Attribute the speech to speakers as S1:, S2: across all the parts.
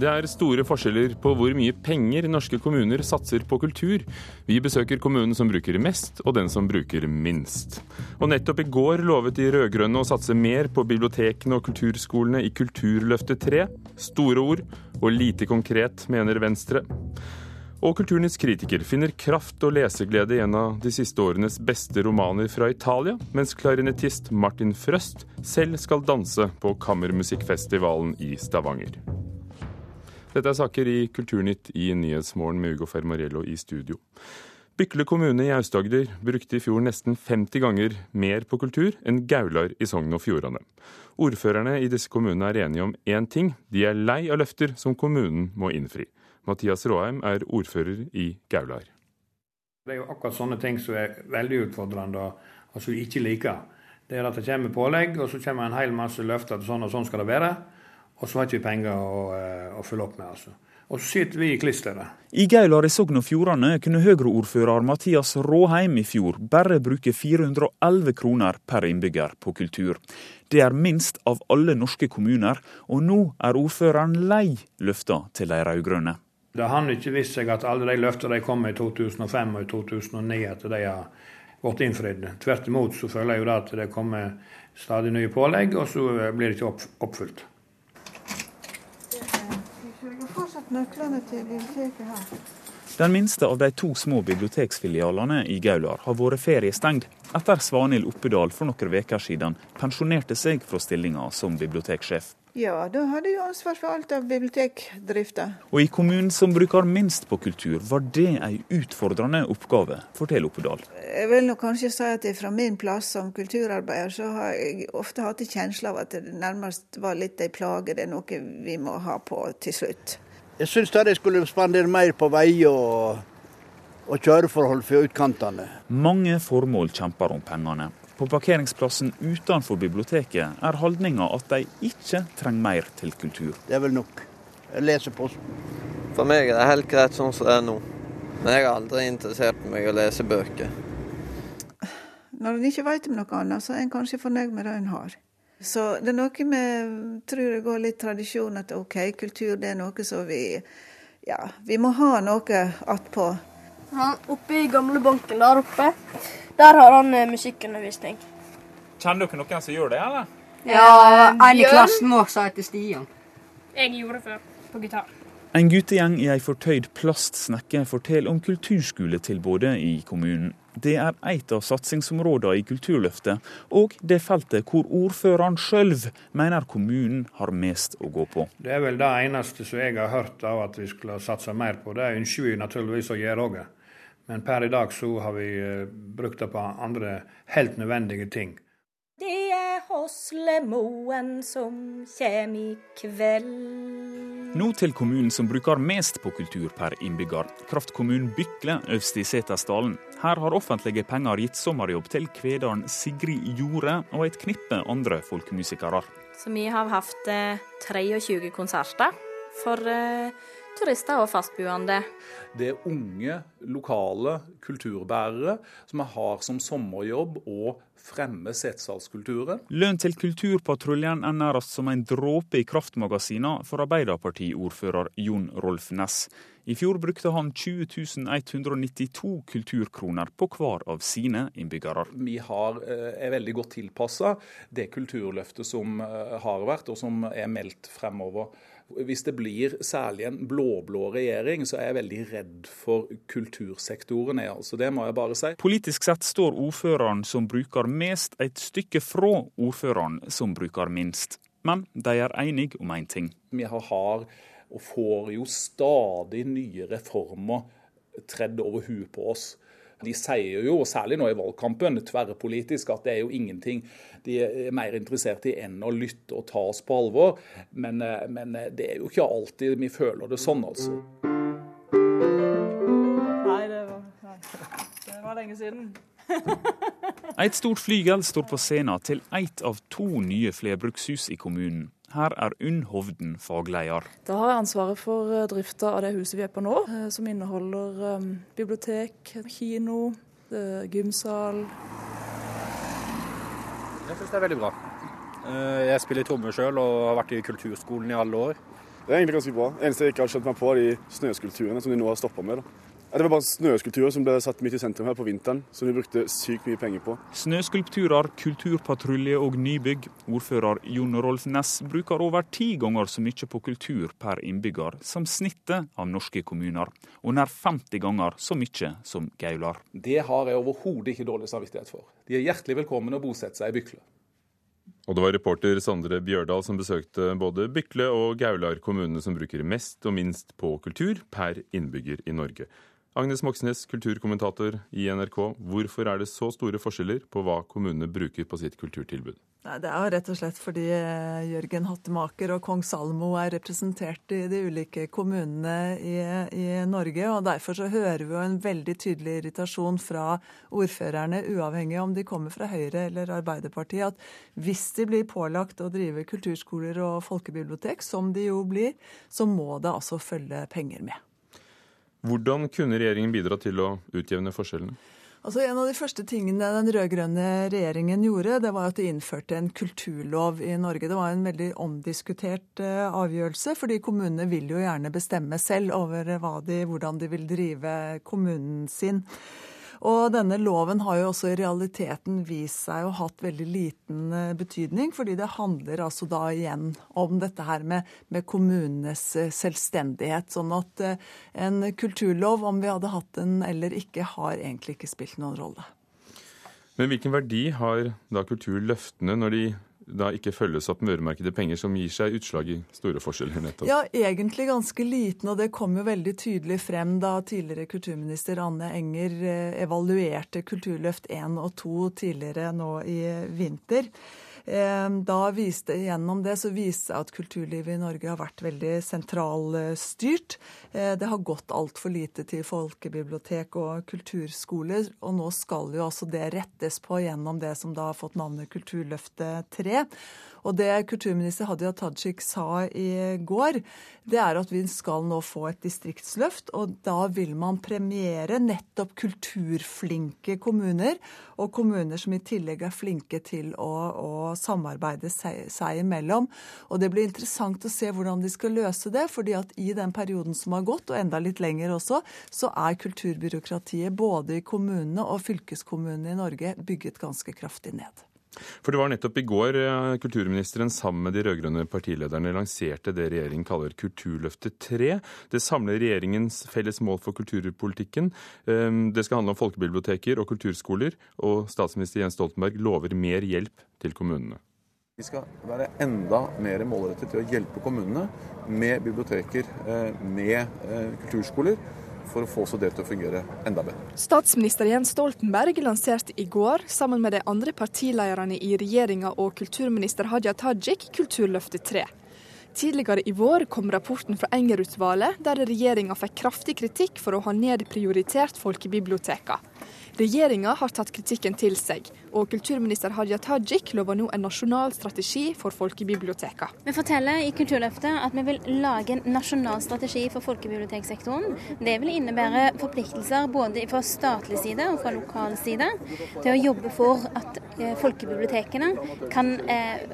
S1: Det er store forskjeller på hvor mye penger norske kommuner satser på kultur. Vi besøker kommunen som bruker mest, og den som bruker minst. Og nettopp i går lovet de rød-grønne å satse mer på bibliotekene og kulturskolene i Kulturløftet 3. Store ord og lite konkret, mener Venstre. Og Kulturnytts kritiker finner kraft og leseglede i en av de siste årenes beste romaner fra Italia, mens klarinettist Martin Frøst selv skal danse på Kammermusikkfestivalen i Stavanger. Dette er saker i Kulturnytt i Nyhetsmorgen med Ugo Fermarello i studio. Bykle kommune i Aust-Agder brukte i fjor nesten 50 ganger mer på kultur enn Gaular i Sogn og Fjordane. Ordførerne i disse kommunene er enige om én ting. De er lei av løfter som kommunen må innfri. Mathias Råheim er ordfører i Gaular.
S2: Det er jo akkurat sånne ting som er veldig utfordrende og som vi ikke liker. Det er at det kommer pålegg, og så kommer en hel masse løfter til sånn og sånn skal det være. Og så har ikke vi penger å, eh, å følge opp med. altså. Og så sitter vi i klisteret.
S3: I Gaular i Sogn og Fjordane kunne Høyre-ordfører Mathias Råheim i fjor bare bruke 411 kroner per innbygger på kultur. Det er minst av alle norske kommuner, og nå er ordføreren lei løfta til de rød-grønne.
S2: Det har ikke vist seg at alle de løftene de kom med i 2005 og i 2009, at de har blitt innfridd. Tvert imot så føler jeg jo da at det kommer stadig nye pålegg, og så blir det ikke oppfylt
S3: nøklene til biblioteket her. Den minste av de to små biblioteksfilialene i Gaular har vært feriestengt etter Svanhild Oppedal for noen uker siden pensjonerte seg fra stillinga som biblioteksjef.
S4: Ja, da hadde jeg ansvar for alt av bibliotekdrifta.
S3: Og i kommunen som bruker minst på kultur, var det ei utfordrende oppgave, forteller Oppedal.
S4: Jeg vil nok kanskje si at fra min plass som kulturarbeider, så har jeg ofte hatt en kjensle av at det nærmest var litt ei plage. Det er noe vi må ha på til slutt.
S5: Jeg syns de skulle spandere mer på veier og, og kjøreforhold for utkantene.
S3: Mange formål kjemper om pengene. På parkeringsplassen utenfor biblioteket er holdninga at de ikke trenger mer til kultur.
S5: Det er vel nok. Jeg leser posten.
S6: For meg er det helt greit sånn som det er nå. Men jeg har aldri interessert meg å lese bøker.
S4: Når en ikke vet om noe annet, så er en kanskje fornøyd med det en har. Så det er noe med tror det går litt tradisjon at OK, kultur det er noe som vi Ja, vi må ha noe attpå.
S7: Han oppe i gamlebanken der oppe, der har han eh, musikkundervisning.
S3: Kjenner dere noen som gjør det, eller?
S8: Ja, en i klassen vår som heter Stian.
S7: Jeg gjorde det før, på gitar.
S3: En guttegjeng i ei fortøyd plastsnekke forteller om kulturskoletilbudet i kommunen. Det er et av satsingsområdene i Kulturløftet, og det feltet hvor ordføreren sjøl mener kommunen har mest å gå på.
S2: Det er vel det eneste som jeg har hørt av at vi skulle satse mer på. Det ønsker vi naturligvis å gjøre òg. Men per i dag så har vi eh, brukt det på andre helt nødvendige ting.
S9: Det er Hoslemoen som kjem i kveld.
S3: Nå til kommunen som bruker mest på kultur per innbygger. Kraftkommunen Bykle øvst i Setesdalen. Her har offentlige penger gitt sommerjobb til kvederen Sigrid Jorde og et knippe andre folkemusikere.
S9: Så vi har hatt eh, 23 konserter for eh, turister og fastboende.
S10: Det er unge, lokale kulturbærere som har som sommerjobb å fremme setsalskulturen.
S3: Lønn til Kulturpatruljen er nærmest som en dråpe i kraftmagasinene for Arbeiderpartiordfører Jon Rolf Ness. I fjor brukte han 20 192 kulturkroner på hver av sine innbyggere.
S10: Vi har, eh, er veldig godt tilpassa det kulturløftet som eh, har vært, og som er meldt fremover. Hvis det blir særlig en blå-blå regjering, så er jeg veldig redd for kultursektoren. Altså, det må jeg bare si.
S3: Politisk sett står ordføreren som bruker mest, et stykke fra ordføreren som bruker minst. Men de er enige om én en ting.
S10: Vi har og får jo stadig nye reformer tredd over huet på oss. De sier jo, særlig nå i valgkampen, tverrpolitisk, at det er jo ingenting de er mer interessert i enn å lytte og ta oss på alvor. Men, eh, men eh, det er jo ikke alltid vi føler det sånn, altså.
S11: Nei, det var, nei. Det var lenge siden.
S3: Et stort flygel står på scenen til ett av to nye flerbrukshus i kommunen. Her er Unn Hovden fagleder.
S11: Da har jeg ansvaret for eh, drifta av det huset vi er på nå, eh, som inneholder um, bibliotek, kino, gymsal.
S12: Jeg syns det er veldig bra. Jeg spiller trommer sjøl og har vært i kulturskolen i alle år. Det er egentlig ganske bra. Eneste jeg ikke har skjønt meg på, er de snøskulpturene som de nå har stoppa med. da. Det var bare snøskulpturer som ble satt midt i sentrum her på vinteren, som de brukte sykt mye penger på.
S3: Snøskulpturer, kulturpatrulje og nybygg. Ordfører Jon Rolf Næss bruker over ti ganger så mye på kultur per innbygger som snittet av norske kommuner, og nær 50 ganger så mye som Gaular.
S10: Det har jeg overhodet ikke dårlig samvittighet for. De er hjertelig velkommen å bosette seg i Bykle.
S1: Og det var reporter Sondre Bjørdal som besøkte både Bykle og Gaular, kommunene som bruker mest og minst på kultur per innbygger i Norge. Agnes Moxnes, kulturkommentator i NRK. Hvorfor er det så store forskjeller på hva kommunene bruker på sitt kulturtilbud?
S13: Nei, det er rett og slett fordi eh, Jørgen Hattemaker og kong Salmo er representert i de ulike kommunene i, i, Norge. og Derfor så hører vi en veldig tydelig irritasjon fra ordførerne, uavhengig om de kommer fra Høyre eller Arbeiderpartiet, at hvis de blir pålagt å drive kulturskoler og folkebibliotek, som de jo blir, så må det altså følge penger med.
S1: Hvordan kunne regjeringen bidra til å utjevne forskjellene?
S13: Altså En av de første tingene den rød-grønne regjeringen gjorde, det var at de innførte en kulturlov i Norge. Det var en veldig omdiskutert uh, avgjørelse, fordi kommunene vil jo gjerne bestemme selv over de, hvordan de vil drive kommunen sin. Og denne loven har jo også i realiteten vist seg å ha hatt veldig liten eh, betydning, fordi det handler altså da igjen om dette her med, med kommunenes eh, selvstendighet. Sånn at eh, en kulturlov, om vi hadde hatt den eller ikke, har egentlig ikke spilt noen rolle.
S1: Men hvilken verdi har da kulturløftene når de da ikke følges opp med øremerkede penger, som gir seg utslag i store forskjeller? nettopp?
S13: Ja, egentlig ganske liten, og det kom jo veldig tydelig frem da tidligere kulturminister Anne Enger eh, evaluerte Kulturløft 1 og 2 tidligere nå i vinter. Ehm, da viste, Gjennom det så viste at kulturlivet i Norge har vært veldig sentralstyrt. Eh, det har gått altfor lite til folkebibliotek og kulturskoler. Og nå skal jo altså det rettes på gjennom det som da har fått navnet Kulturløftet 3. Og det kulturminister Hadia Tajik sa i går, det er at vi skal nå få et distriktsløft. Og da vil man premiere nettopp kulturflinke kommuner, og kommuner som i tillegg er flinke til å, å samarbeide seg, seg, imellom. Og det blir interessant å se hvordan de skal løse det, fordi at i den perioden som har gått, og enda litt lenger også, så er kulturbyråkratiet både i kommunene og fylkeskommunene i Norge bygget ganske kraftig ned.
S1: For det var nettopp i går eh, kulturministeren sammen med de rød-grønne partilederne lanserte det regjeringen kaller Kulturløftet 3. Det samler regjeringens felles mål for kulturpolitikken. Ehm, det skal handle om folkebiblioteker og kulturskoler, og statsminister Jens Stoltenberg lover mer hjelp til kommunene.
S14: Vi skal være enda mer målrettet til å hjelpe kommunene med biblioteker, eh, med eh, kulturskoler for å få det til å fungere enda bedre.
S15: Statsminister Jens Stoltenberg lanserte i går, sammen med de andre partilederne i regjeringa og kulturminister Hadia Tajik, Kulturløftet 3. Tidligere i vår kom rapporten fra Enger-utvalget, der regjeringa fikk kraftig kritikk for å ha nedprioritert folkebibliotekene. Regjeringa har tatt kritikken til seg, og kulturminister Hadia Tajik lover nå en nasjonal strategi for folkebibliotekene.
S16: Vi forteller i Kulturløftet at vi vil lage en nasjonal strategi for folkebiblioteksektoren. Det vil innebære forpliktelser både fra statlig side og fra lokal side til å jobbe for at eh, folkebibliotekene kan eh,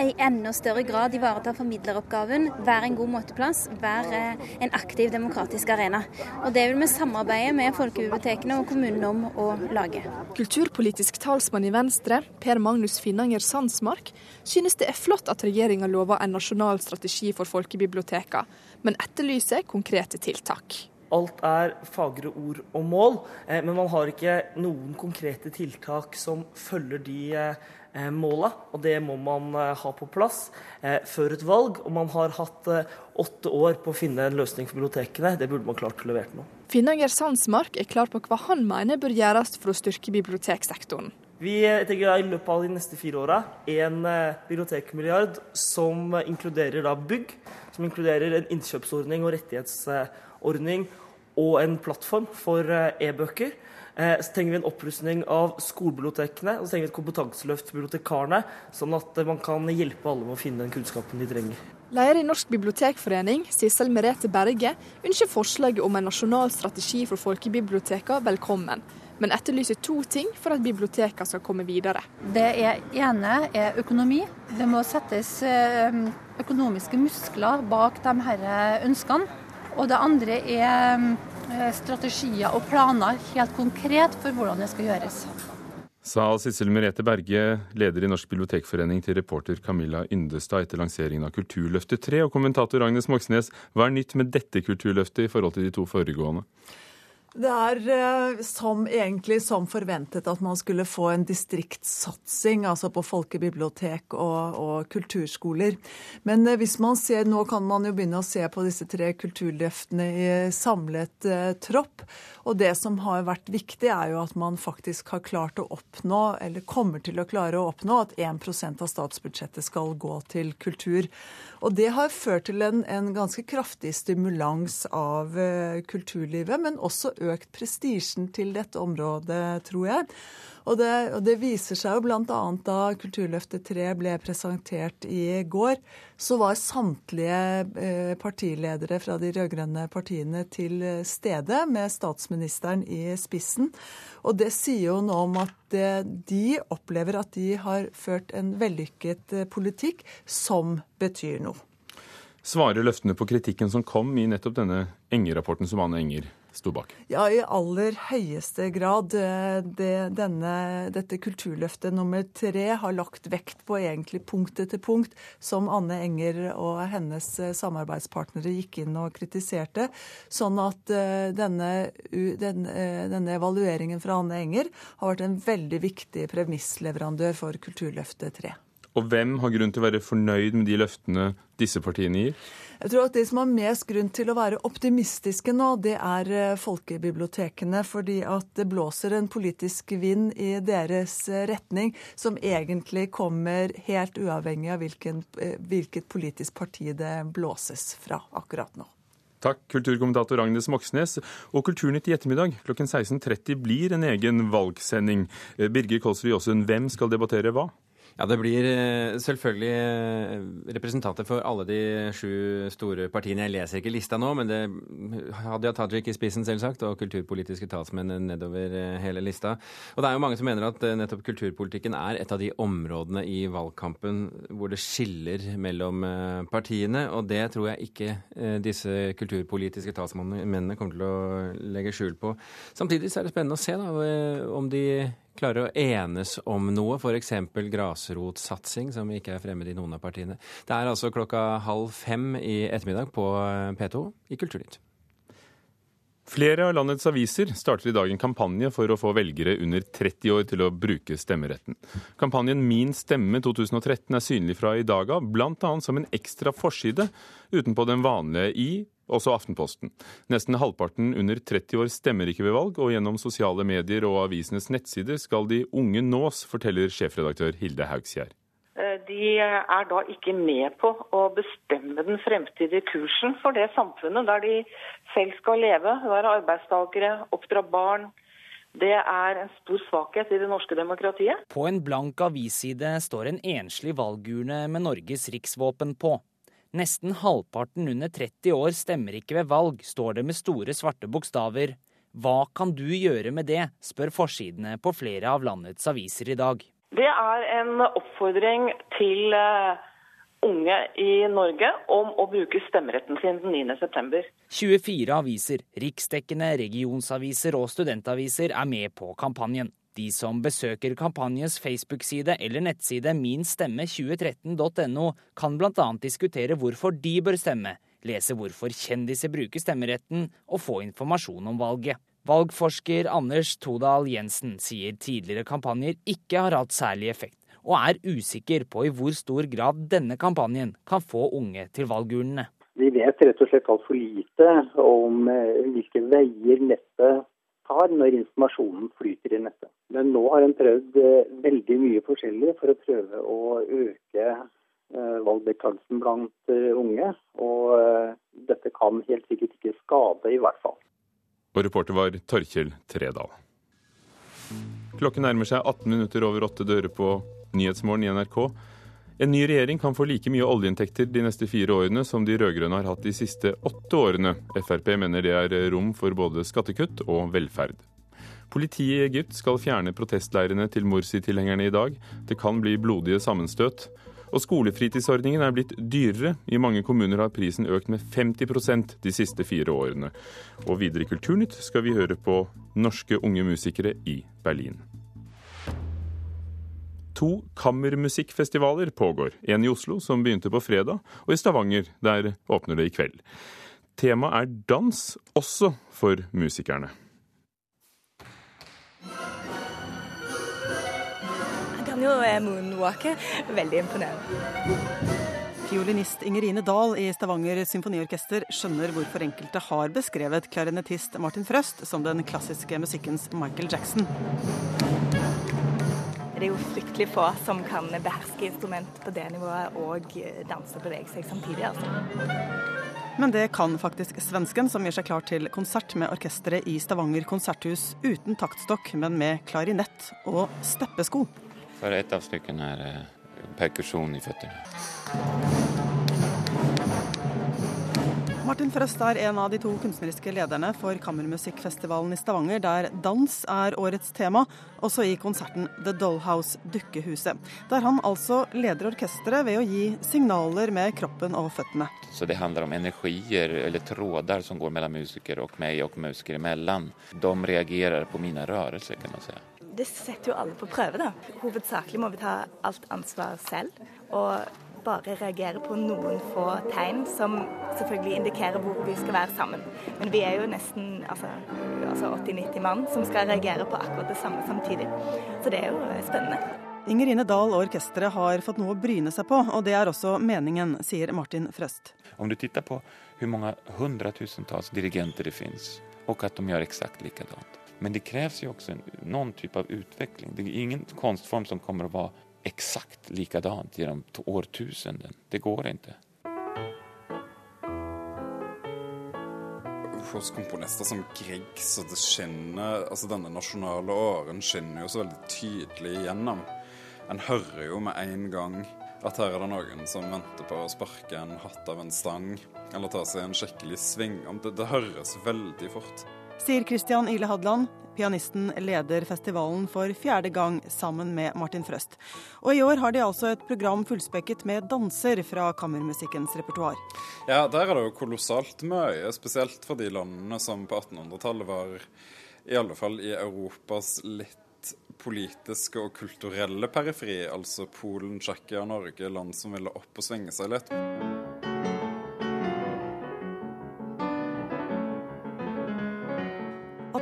S16: i enda større grad ivareta formidleroppgaven, være en god måteplass, være eh, en aktiv demokratisk arena. Og Det vil vi samarbeide med folkebibliotekene og kommunene om å lage.
S15: Kulturpolitisk talsmann i Venstre, Per Magnus Finnanger Sandsmark, synes det er flott at regjeringa lover en nasjonal strategi for folkebiblioteka, men etterlyser konkrete tiltak.
S17: Alt er fagre ord og mål, eh, men man har ikke noen konkrete tiltak som følger de eh, måla. Og det må man eh, ha på plass før et valg. Og man har hatt åtte år på å finne en løsning for bibliotekene. Det burde man klart å levere nå.
S15: Finnanger Sandsmark er klar på hva han mener bør gjøres for å styrke biblioteksektoren.
S17: Vi tenker i løpet av de neste fire åra en bibliotekmilliard som inkluderer da bygg, som inkluderer en innkjøpsordning og rettighetsordning og en plattform for eh, e-bøker. Eh, så trenger vi en opprustning av skolebibliotekene og så trenger vi et kompetanseløft for bibliotekarene, sånn at man kan hjelpe alle med å finne den kunnskapen de trenger.
S15: Leder i Norsk bibliotekforening, Sissel Merete Berge, ønsker forslaget om en nasjonal strategi for folkebibliotekene velkommen, men etterlyser to ting for at bibliotekene skal komme videre.
S18: Det ene er økonomi. Det må settes eh, økonomiske muskler bak de her ønskene. Og det andre er eh, strategier og planer helt konkret for hvordan det skal gjøres.
S1: Sa Sissel Merete Berge, leder i Norsk bibliotekforening, til reporter Camilla Yndestad etter lanseringen av Kulturløftet 3. Og kommentator Agnes Moxnes, hva er nytt med dette kulturløftet i forhold til de to foregående?
S13: Det er eh, som, egentlig som forventet at man skulle få en distriktssatsing, altså på folkebibliotek og, og kulturskoler. Men eh, hvis man ser, nå kan man jo begynne å se på disse tre kulturløftene i samlet eh, tropp. Og det som har vært viktig, er jo at man faktisk har klart å oppnå, eller kommer til å klare å oppnå, at 1% av statsbudsjettet skal gå til kultur. Og det har ført til en, en ganske kraftig stimulans av eh, kulturlivet, men også økt prestisjen til dette området, tror jeg. Og det, og det, viser seg jo bl.a. da Kulturløftet 3 ble presentert i går, så var samtlige eh, partiledere fra de rød-grønne partiene til stede, med statsministeren i spissen. Og det sier jo noe om at de opplever at de har ført en vellykket eh, politikk som betyr noe.
S1: Svarer løftene på kritikken som kom i nettopp denne Enger-rapporten som Anne Enger sto bak?
S13: Ja, i aller høyeste grad. Eh, det, denne, dette kulturløftet nummer tre har lagt vekt på egentlig punkt etter punkt som Anne Enger og hennes eh, samarbeidspartnere gikk inn og kritiserte. Sånn at eh, denne, den, denne evalueringen fra Anne Enger har vært en veldig viktig premissleverandør for Kulturløftet 3.
S1: Og hvem har grunn til å være fornøyd med de løftene disse partiene gir?
S13: Jeg tror at De som har mest grunn til å være optimistiske nå, det er eh, folkebibliotekene. Fordi at det blåser en politisk vind i deres eh, retning som egentlig kommer helt uavhengig av hvilken, eh, hvilket politisk parti det blåses fra akkurat nå.
S1: Takk, kulturkommentator Agnes Moxnes. Og Kulturnytt i ettermiddag klokken 16.30 blir en egen valgsending. Birger Kolsrud Jåsund, hvem skal debattere hva?
S19: Ja, Det blir eh, selvfølgelig eh, representanter for alle de sju store partiene. Jeg leser ikke lista nå, men det Hadia Tajik i spissen, selvsagt, og kulturpolitiske talsmenn nedover eh, hele lista. Og det er jo mange som mener at nettopp kulturpolitikken er et av de områdene i valgkampen hvor det skiller mellom partiene, og det tror jeg ikke disse kulturpolitiske talsmennene kommer til å legge skjul på. Samtidig så er det spennende å se da, om de klarer å enes om noe, f.eks. grasrotsatsing, som ikke er fremmed i noen av partiene. Det er altså klokka halv fem i ettermiddag på eh, P2 i Kulturnytt.
S1: Flere av landets aviser starter i dag en kampanje for å få velgere under 30 år til å bruke stemmeretten. Kampanjen Min stemme 2013 er synlig fra i dag av, bl.a. som en ekstra forside utenpå den vanlige i også Aftenposten. Nesten halvparten under 30 år stemmer ikke ved valg, og gjennom sosiale medier og avisenes nettsider skal de unge nås, forteller sjefredaktør Hilde Haugsgjerd.
S20: Eh, de er da ikke med på å bestemme den fremtidige kursen for det samfunnet der de selv skal leve, være arbeidstakere, oppdra barn. Det er en stor svakhet i det norske demokratiet.
S21: På en blank avisside står en enslig valgurne med Norges riksvåpen på. Nesten halvparten under 30 år stemmer ikke ved valg, står det med store svarte bokstaver. Hva kan du gjøre med det, spør forsidene på flere av landets aviser i dag.
S20: Det er en oppfordring til eh, unge i Norge om å bruke stemmeretten sin den 9.9.
S21: 24 aviser, riksdekkende regionsaviser og studentaviser er med på kampanjen. De som besøker kampanjens Facebook-side eller nettside minstemme2013.no, kan bl.a. diskutere hvorfor de bør stemme, lese hvorfor kjendiser bruker stemmeretten og få informasjon om valget. Valgforsker Anders Todal Jensen sier tidligere kampanjer ikke har hatt særlig effekt, og er usikker på i hvor stor grad denne kampanjen kan få unge til valgurnene.
S22: Vi vet rett og slett altfor lite om eh, hvilke veier nettet tar når informasjonen flyter i nettet. Men nå har en prøvd eh, veldig mye forskjellig for å prøve å øke eh, valgdeltakelsen blant eh, unge. Og dette kan helt sikkert ikke skade, i hvert fall.
S1: Og reporter var Torkjell Tredal. Klokken nærmer seg 18 minutter over åtte dører på Nyhetsmorgen i NRK. En ny regjering kan få like mye oljeinntekter de neste fire årene som de rød-grønne har hatt de siste åtte årene. Frp mener det er rom for både skattekutt og velferd. Politiet i Egypt skal fjerne protestleirene til Morsi-tilhengerne i dag. Det kan bli blodige sammenstøt. Og skolefritidsordningen er blitt dyrere. I mange kommuner har prisen økt med 50% de siste fire årene. Og videre i Kulturnytt skal vi høre på norske unge musikere i Berlin. To kammermusikkfestivaler pågår. En i Oslo, som begynte på fredag, og i Stavanger, der åpner det i kveld. Temaet er dans, også for musikerne.
S23: Jeg kan jo eh, moonwalke. Veldig imponerende.
S24: Fiolinist Ingerine Dahl i Stavanger symfoniorkester skjønner hvorfor enkelte har beskrevet klarinettist Martin Frøst som den klassiske musikkens Michael Jackson.
S23: Det er jo fryktelig få som kan beherske instrument på det nivået og danse og bevege seg samtidig. altså.
S24: Men det kan faktisk svensken, som gjør seg klar til konsert med orkesteret i Stavanger konserthus uten taktstokk, men med klarinett og steppesko.
S25: For et av stykkene er eh, perkusjon i føttene.
S24: Martin Frøst er en av de to kunstneriske lederne for Kammermusikkfestivalen i Stavanger, der dans er årets tema, også i konserten The Dollhouse Dukkehuset. Der han altså leder orkesteret ved å gi signaler med kroppen og føttene.
S25: Så det handler om energier eller tråder som går mellom musikere og meg og musikere imellom. De reagerer på mine rørelser, kan man si.
S23: Det setter jo alle på prøve, da. Hovedsakelig må vi ta alt ansvar selv. og bare reagere på noen få tegn som selvfølgelig indikerer hvor vi skal være sammen. Men vi er jo nesten altså, altså 80-90 mann som skal reagere på akkurat det samme samtidig. Så det er jo spennende.
S24: Ingerine Dahl og orkesteret har fått noe å bryne seg på, og det er også meningen, sier Martin Frøst.
S25: Om du ser på hvor mange hundretusentalls dirigenter det finnes, og at de gjør eksakt likadant. Men det kreves jo også noen type av utvikling. Det er ingen kunstform som kommer å være exakt likadant genom årtusenden. Det går ikke.
S26: Hos komponister som Grieg så det skinner altså Denne nasjonale åren skinner jo så veldig tydelig igjennom. En hører jo med en gang at her er det noen som venter på å sparke en hatt av en stang, eller ta seg en skikkelig sving. Det, det høres veldig fort.
S24: Sier Christian Ile Hadland, Pianisten leder festivalen for fjerde gang sammen med Martin Frøst. Og i år har de altså et program fullspekket med danser fra kammermusikkens repertoar.
S26: Ja, der er det jo kolossalt mye, spesielt for de landene som på 1800-tallet var, i alle fall i Europas litt politiske og kulturelle periferi, altså Polen, Tsjekkia, Norge, land som ville opp og svinge seg litt.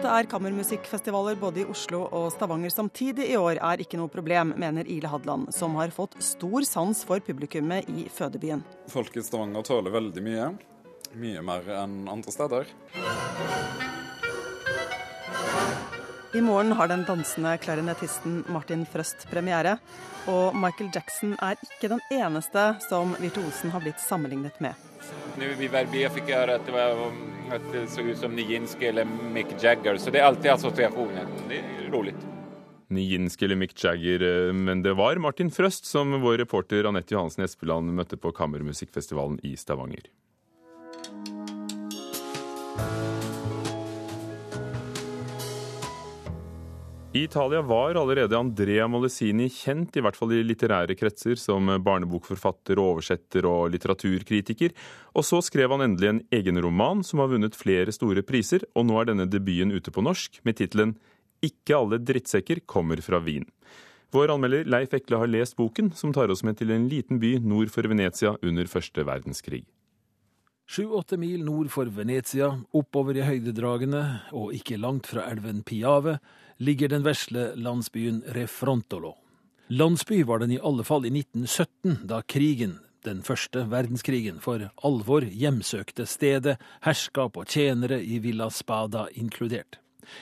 S24: Det er kammermusikkfestivaler både i Oslo og Stavanger samtidig i år, er ikke noe problem, mener Ile Hadland, som har fått stor sans for publikummet i fødebyen.
S26: Folk i Stavanger tåler veldig mye. Mye mer enn andre steder.
S24: I morgen har den dansende klarinettisten Martin Frøst premiere. Og Michael Jackson er ikke den eneste som virtuosen har blitt sammenlignet med.
S25: Nå i Verbier fikk jeg høre at det var at det så ut som Nijinsky eller Mick Jagger. Så det er alltid assosiasjoner. Det er rolig.
S1: Nijinsky eller Mick Jagger, eh, men det var Martin Frøst som vår reporter Anette Johansen Espeland møtte på Kammermusikkfestivalen i Stavanger. I Italia var allerede Andrea Molesini kjent, i hvert fall i litterære kretser, som barnebokforfatter, oversetter og litteraturkritiker. Og så skrev han endelig en egen roman som har vunnet flere store priser, og nå er denne debuten ute på norsk med tittelen Ikke alle drittsekker kommer fra Wien. Vår anmelder Leif Ekle har lest boken, som tar oss med til en liten by nord for Venezia under første verdenskrig.
S27: Sju-åtte mil nord for Venezia, oppover i høydedragene og ikke langt fra elven Piave, ligger den vesle landsbyen Refrontolo. Landsby var den i alle fall i 1917, da krigen, den første verdenskrigen, for alvor hjemsøkte stedet, herskap og tjenere i Villa Spada inkludert.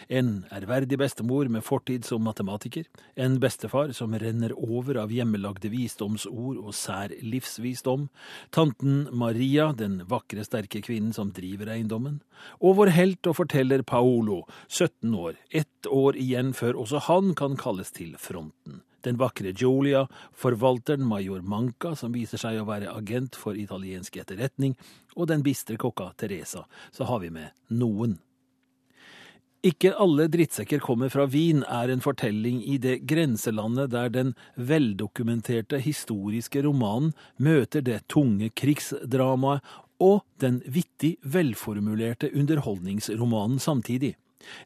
S27: En ærverdig bestemor med fortid som matematiker, en bestefar som renner over av hjemmelagde visdomsord og sær livsvisdom, tanten Maria, den vakre, sterke kvinnen som driver eiendommen, og vår helt og forteller Paolo, 17 år, ett år igjen før også han kan kalles til fronten. Den vakre Julia, forvalteren major Manca, som viser seg å være agent for italiensk etterretning, og den bistre kokka Teresa, så har vi med noen Ikke alle drittsekker kommer fra Wien er en fortelling i det grenselandet der den veldokumenterte historiske romanen møter det tunge krigsdramaet og den vittig velformulerte underholdningsromanen samtidig.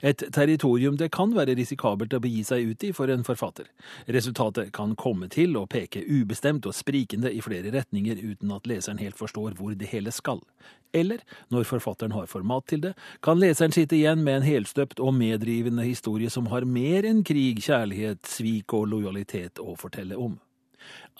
S27: Et territorium det kan være risikabelt å begi seg ut i for en forfatter. Resultatet kan komme til å peke ubestemt og sprikende i flere retninger uten at leseren helt forstår hvor det hele skal. Eller, når forfatteren har format til det, kan leseren sitte igjen med en helstøpt og medrivende historie som har mer enn krig, kjærlighet, svik og lojalitet å fortelle om.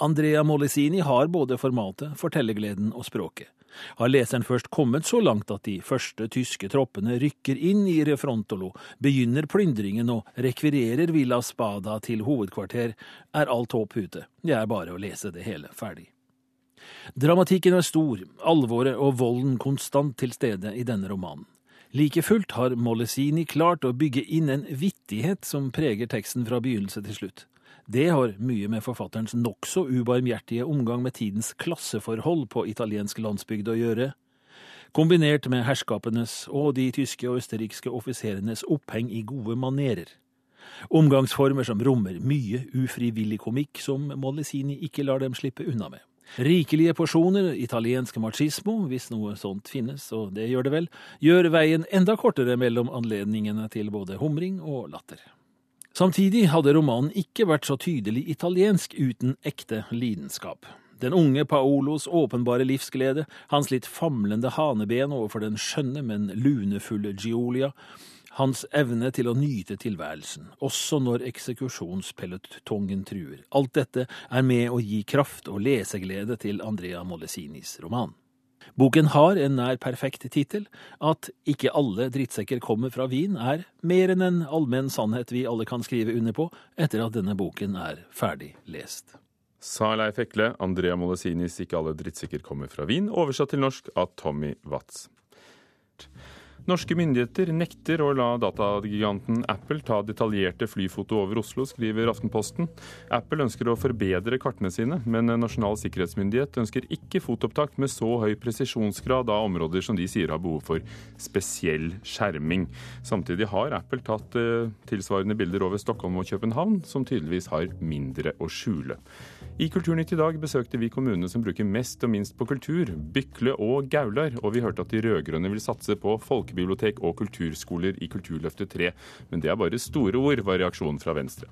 S27: Andrea Molesini har både formatet, fortellergleden og språket. Har leseren først kommet så langt at de første tyske troppene rykker inn i Refrontolo, begynner plyndringen og rekvirerer Villa Spada til hovedkvarter, er alt håp ute. Det er bare å lese det hele ferdig. Dramatikken er stor, alvoret og volden konstant til stede i denne romanen. Like fullt har Mollesini klart å bygge inn en vittighet som preger teksten fra begynnelse til slutt. Det har mye med forfatterens nokså ubarmhjertige omgang med tidens klasseforhold på italiensk landsbygd å gjøre, kombinert med herskapenes og de tyske og østerrikske offiserenes oppheng i gode manerer. Omgangsformer som rommer mye ufrivillig komikk som Mollesini ikke lar dem slippe unna med. Rikelige porsjoner italiensk machismo, hvis noe sånt finnes, og det gjør det vel, gjør veien enda kortere mellom anledningene til både humring og latter. Samtidig hadde romanen ikke vært så tydelig italiensk uten ekte lidenskap. Den unge Paolos åpenbare livsglede, hans litt famlende haneben overfor den skjønne, men lunefulle Giulia, hans evne til å nyte tilværelsen, også når eksekusjonspelotongen truer. Alt dette er med å gi kraft og leseglede til Andrea Molesinis roman. Boken har en nær perfekt tittel. At ikke alle drittsekker kommer fra Wien, er mer enn en allmenn sannhet vi alle kan skrive under på etter at denne boken er ferdig lest.
S1: Sa Leif Ekle, Andrea Molesinis 'Ikke alle drittsekker kommer fra Wien', oversatt til norsk av Tommy Watz. Norske myndigheter nekter å la datagiganten Apple ta detaljerte flyfoto over Oslo, skriver Aftenposten. Apple ønsker å forbedre kartene sine, men Nasjonal sikkerhetsmyndighet ønsker ikke fotoopptak med så høy presisjonsgrad av områder som de sier har behov for spesiell skjerming. Samtidig har Apple tatt eh, tilsvarende bilder over Stockholm og København, som tydeligvis har mindre å skjule. I Kulturnytt i dag besøkte vi kommunene som bruker mest og minst på kultur, Bykle og Gaular, og vi hørte at de rød-grønne vil satse på folkebibliotek og kulturskoler i Kulturløftet 3. Men det er bare store ord, var reaksjonen fra Venstre.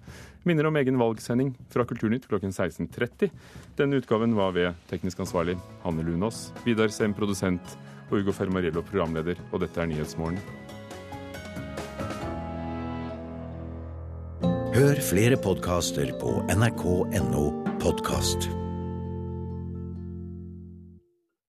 S1: Minner om egen valgsending fra Kulturnytt klokken 16.30. Denne utgaven var ved teknisk ansvarlig Hanne Lunås, Vidar Sem produsent og Ugo Fermariello programleder, og dette er Nyhetsmorgen.
S28: Hør flere podkaster på nrk.no podkast.